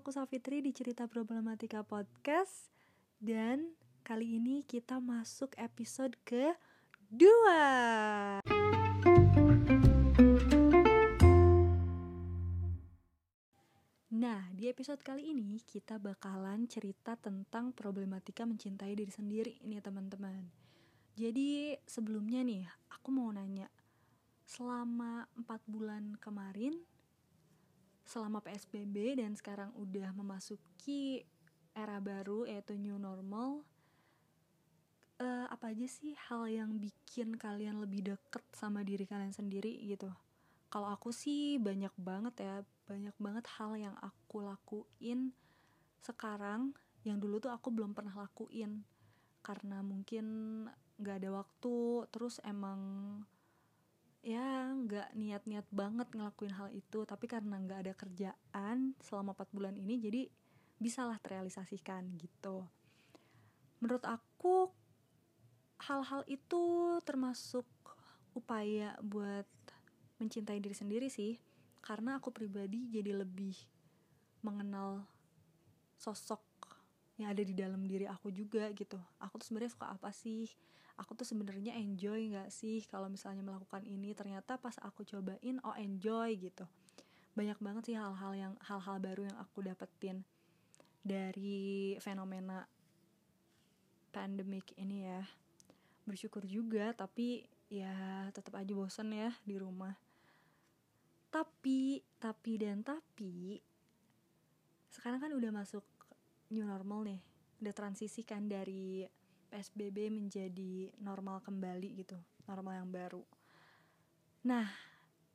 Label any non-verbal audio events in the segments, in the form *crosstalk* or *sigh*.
aku Safitri di Cerita Problematika Podcast. Dan kali ini kita masuk episode ke dua Nah, di episode kali ini kita bakalan cerita tentang problematika mencintai diri sendiri ini teman-teman. Jadi sebelumnya nih, aku mau nanya. Selama 4 bulan kemarin selama PSBB dan sekarang udah memasuki era baru yaitu new normal uh, apa aja sih hal yang bikin kalian lebih deket sama diri kalian sendiri gitu? Kalau aku sih banyak banget ya banyak banget hal yang aku lakuin sekarang yang dulu tuh aku belum pernah lakuin. Karena mungkin nggak ada waktu terus emang ya nggak niat-niat banget ngelakuin hal itu tapi karena nggak ada kerjaan selama 4 bulan ini jadi bisalah terrealisasikan gitu. Menurut aku hal-hal itu termasuk upaya buat mencintai diri sendiri sih. Karena aku pribadi jadi lebih mengenal sosok yang ada di dalam diri aku juga gitu. Aku tuh sebenarnya suka apa sih aku tuh sebenarnya enjoy nggak sih kalau misalnya melakukan ini? Ternyata pas aku cobain oh enjoy gitu. Banyak banget sih hal-hal yang hal-hal baru yang aku dapetin dari fenomena pandemic ini ya. Bersyukur juga tapi ya tetap aja bosen ya di rumah. Tapi tapi dan tapi sekarang kan udah masuk new normal nih. Udah transisi kan dari PSBB menjadi normal kembali gitu, normal yang baru. Nah,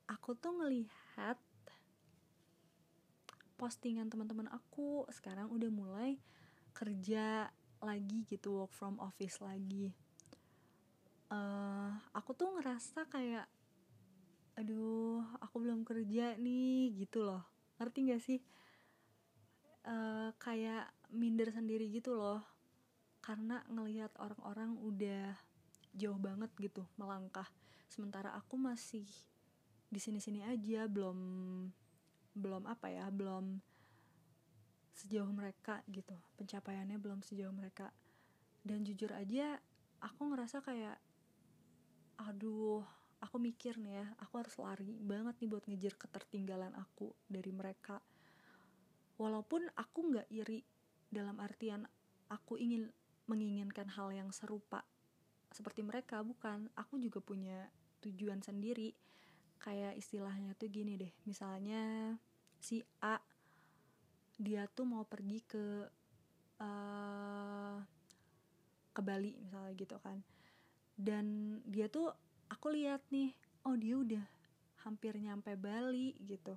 aku tuh ngelihat postingan teman-teman aku sekarang udah mulai kerja lagi gitu, work from office lagi. Uh, aku tuh ngerasa kayak, aduh, aku belum kerja nih gitu loh. Ngerti gak sih? Uh, kayak minder sendiri gitu loh karena ngelihat orang-orang udah jauh banget gitu melangkah. Sementara aku masih di sini-sini aja belum belum apa ya belum sejauh mereka gitu. Pencapaiannya belum sejauh mereka. Dan jujur aja aku ngerasa kayak aduh aku mikir nih ya aku harus lari banget nih buat ngejar ketertinggalan aku dari mereka. Walaupun aku nggak iri dalam artian aku ingin menginginkan hal yang serupa seperti mereka bukan. Aku juga punya tujuan sendiri. Kayak istilahnya tuh gini deh misalnya si A dia tuh mau pergi ke uh, ke Bali misalnya gitu kan. Dan dia tuh aku lihat nih oh dia udah hampir nyampe Bali gitu.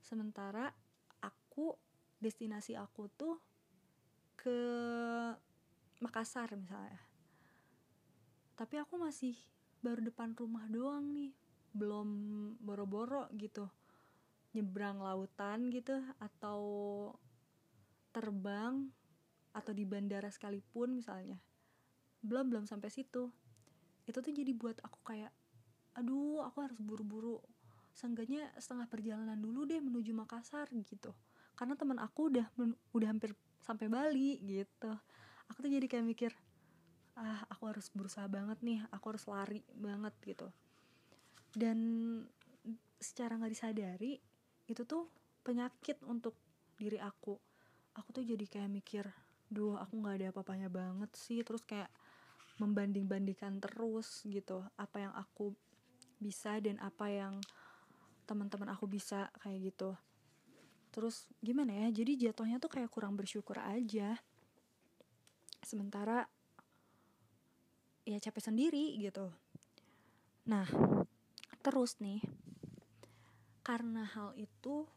Sementara aku destinasi aku tuh ke Makassar misalnya. Tapi aku masih baru depan rumah doang nih. Belum boro-boro gitu. Nyebrang lautan gitu atau terbang atau di bandara sekalipun misalnya. Belum belum sampai situ. Itu tuh jadi buat aku kayak aduh aku harus buru-buru. Seenggaknya setengah perjalanan dulu deh menuju Makassar gitu. Karena teman aku udah udah hampir sampai Bali gitu aku tuh jadi kayak mikir ah aku harus berusaha banget nih aku harus lari banget gitu. Dan secara nggak disadari itu tuh penyakit untuk diri aku. Aku tuh jadi kayak mikir duh aku nggak ada apa-apanya banget sih terus kayak membanding-bandingkan terus gitu apa yang aku bisa dan apa yang teman-teman aku bisa kayak gitu. Terus gimana ya jadi jatuhnya tuh kayak kurang bersyukur aja sementara ya capek sendiri gitu. Nah terus nih karena hal itu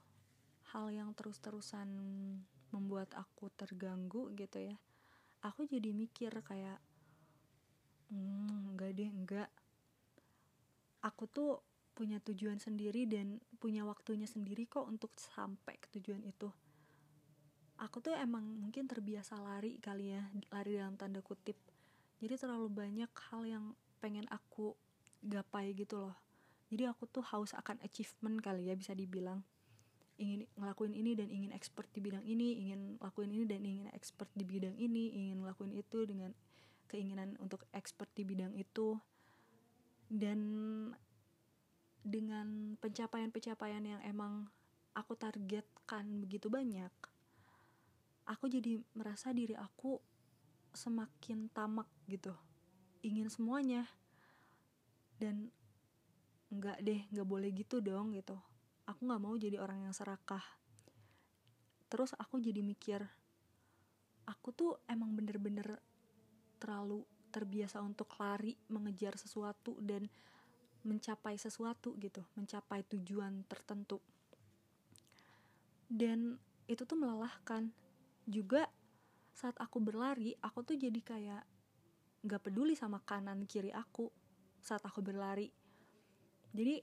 hal yang terus-terusan membuat aku terganggu gitu ya aku jadi mikir kayak hmm, enggak deh enggak. Aku tuh punya tujuan sendiri dan punya waktunya sendiri kok untuk sampai ke tujuan itu aku tuh emang mungkin terbiasa lari kali ya lari dalam tanda kutip. Jadi terlalu banyak hal yang pengen aku gapai gitu loh. Jadi aku tuh haus akan achievement kali ya bisa dibilang. Ingin ngelakuin ini dan ingin expert di bidang ini ingin lakuin ini dan ingin expert di bidang ini ingin ngelakuin itu dengan keinginan untuk expert di bidang itu. Dan dengan pencapaian-pencapaian yang emang aku targetkan begitu banyak aku jadi merasa diri aku semakin tamak gitu. Ingin semuanya. Dan nggak deh nggak boleh gitu dong gitu. Aku nggak mau jadi orang yang serakah. Terus aku jadi mikir aku tuh emang bener-bener terlalu terbiasa untuk lari mengejar sesuatu dan mencapai sesuatu gitu mencapai tujuan tertentu. Dan itu tuh melelahkan juga saat aku berlari aku tuh jadi kayak nggak peduli sama kanan kiri aku saat aku berlari. Jadi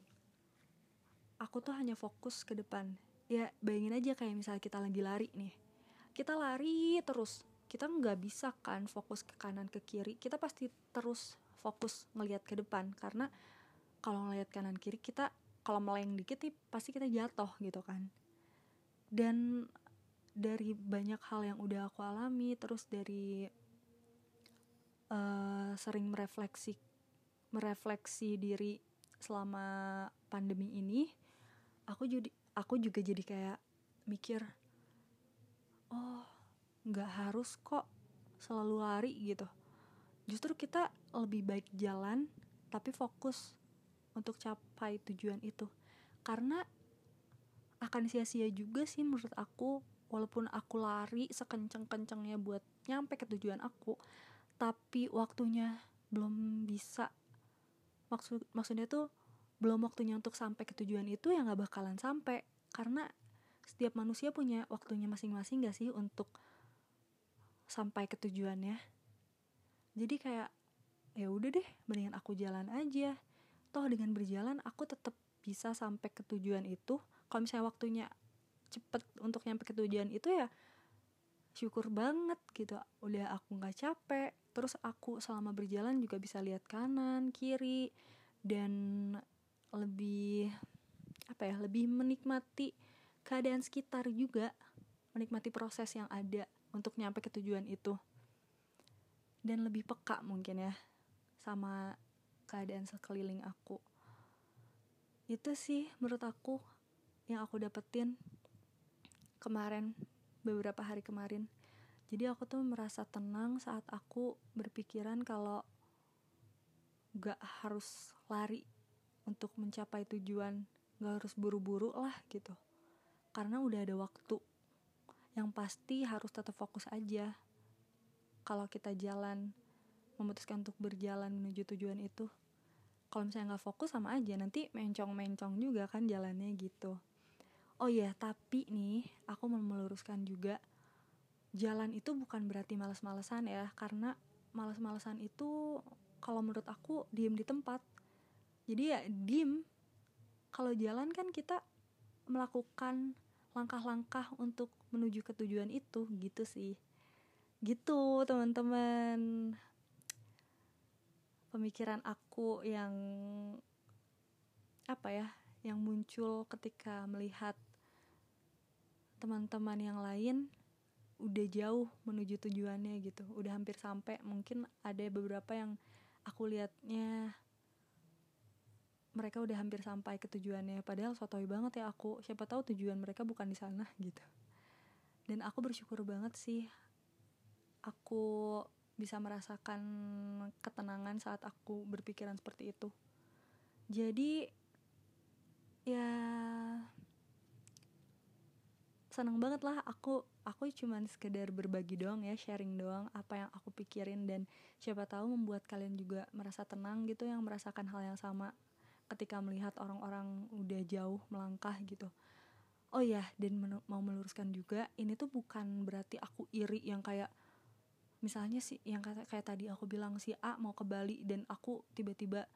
aku tuh hanya fokus ke depan. Ya bayangin aja kayak misalnya kita lagi lari nih. Kita lari terus. Kita nggak bisa kan fokus ke kanan ke kiri. Kita pasti terus fokus ngelihat ke depan. Karena kalau ngelihat kanan kiri kita kalau meleng dikit nih pasti kita jatuh gitu kan. Dan dari banyak hal yang udah aku alami terus dari uh, sering merefleksi merefleksi diri selama pandemi ini aku jadi aku juga jadi kayak mikir oh nggak harus kok selalu lari gitu. Justru kita lebih baik jalan tapi fokus untuk capai tujuan itu. Karena akan sia-sia juga sih menurut aku walaupun aku lari sekenceng-kencengnya buat nyampe ke tujuan aku tapi waktunya belum bisa. Maksud maksudnya tuh belum waktunya untuk sampai ke tujuan itu ya nggak bakalan sampai. Karena setiap manusia punya waktunya masing-masing gak sih untuk sampai ke tujuannya? Jadi kayak ya udah deh mendingan aku jalan aja. Toh dengan berjalan aku tetap bisa sampai ke tujuan itu. Kalau misalnya waktunya cepet untuk nyampe ke tujuan itu ya syukur banget gitu. Udah aku nggak capek. Terus aku selama berjalan juga bisa lihat kanan kiri dan lebih apa ya lebih menikmati keadaan sekitar juga. Menikmati proses yang ada untuk nyampe ke tujuan itu. Dan lebih peka mungkin ya sama keadaan sekeliling aku. Itu sih menurut aku yang aku dapetin kemarin beberapa hari kemarin. Jadi aku tuh merasa tenang saat aku berpikiran kalau gak harus lari untuk mencapai tujuan gak harus buru-buru lah gitu. Karena udah ada waktu. Yang pasti harus tetap fokus aja. Kalau kita jalan memutuskan untuk berjalan menuju tujuan itu. Kalau misalnya nggak fokus sama aja nanti mencong-mencong juga kan jalannya gitu oh iya tapi nih aku mau meluruskan juga. Jalan itu bukan berarti males-malesan ya karena males-malesan itu kalau menurut aku diem di tempat. Jadi ya diem. Kalau jalan kan kita melakukan langkah-langkah untuk menuju ke tujuan itu gitu sih. Gitu teman-teman. Pemikiran aku yang apa ya yang muncul ketika melihat teman-teman yang lain udah jauh menuju tujuannya gitu. Udah hampir sampai. Mungkin ada beberapa yang aku liatnya mereka udah hampir sampai ke tujuannya. Padahal sotoy banget ya aku. Siapa tahu tujuan mereka bukan di sana gitu. Dan aku bersyukur banget sih aku bisa merasakan ketenangan saat aku berpikiran seperti itu. Jadi ya seneng banget lah. Aku aku cuman sekedar berbagi doang ya sharing doang apa yang aku pikirin. Dan siapa tahu membuat kalian juga merasa tenang gitu yang merasakan hal yang sama ketika melihat orang-orang udah jauh melangkah gitu. Oh ya dan mau meluruskan juga ini tuh bukan berarti aku iri yang kayak misalnya sih yang kayak, kayak tadi aku bilang si A mau ke Bali dan aku tiba-tiba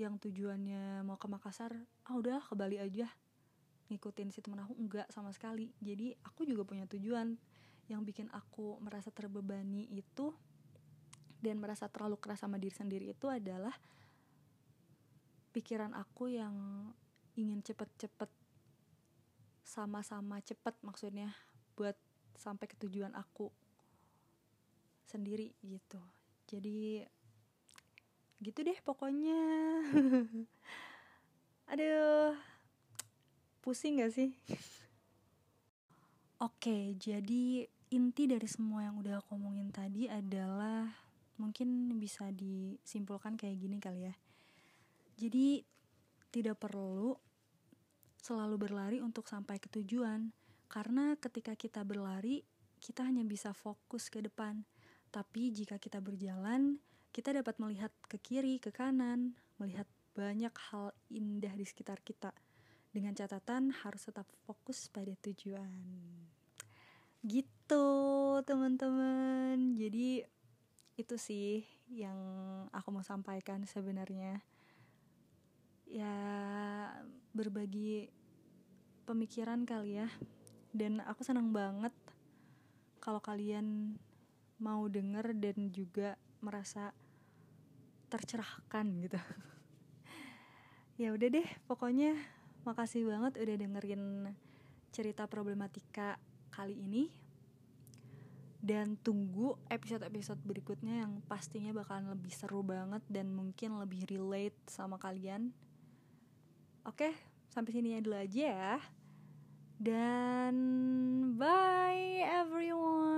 yang tujuannya mau ke Makassar ah udah ke Bali aja ngikutin si temen aku enggak sama sekali. Jadi aku juga punya tujuan. Yang bikin aku merasa terbebani itu dan merasa terlalu keras sama diri sendiri itu adalah pikiran aku yang ingin cepet-cepet sama-sama cepet maksudnya buat sampai ke tujuan aku sendiri gitu. Jadi gitu deh pokoknya. *laughs* Aduh pusing gak sih? Oke jadi inti dari semua yang udah aku omongin tadi adalah mungkin bisa disimpulkan kayak gini kali ya. Jadi tidak perlu selalu berlari untuk sampai ke tujuan. Karena ketika kita berlari kita hanya bisa fokus ke depan. Tapi jika kita berjalan kita dapat melihat ke kiri, ke kanan, melihat banyak hal indah di sekitar kita. Dengan catatan harus tetap fokus pada tujuan. Gitu, teman-teman. Jadi itu sih yang aku mau sampaikan sebenarnya. Ya, berbagi pemikiran kali ya. Dan aku senang banget kalau kalian mau denger dan juga merasa tercerahkan gitu *laughs* ya udah deh pokoknya makasih banget udah dengerin cerita problematika kali ini dan tunggu episode-episode berikutnya yang pastinya bakalan lebih seru banget dan mungkin lebih relate sama kalian. Oke, sampai sini dulu aja ya. Dan bye everyone.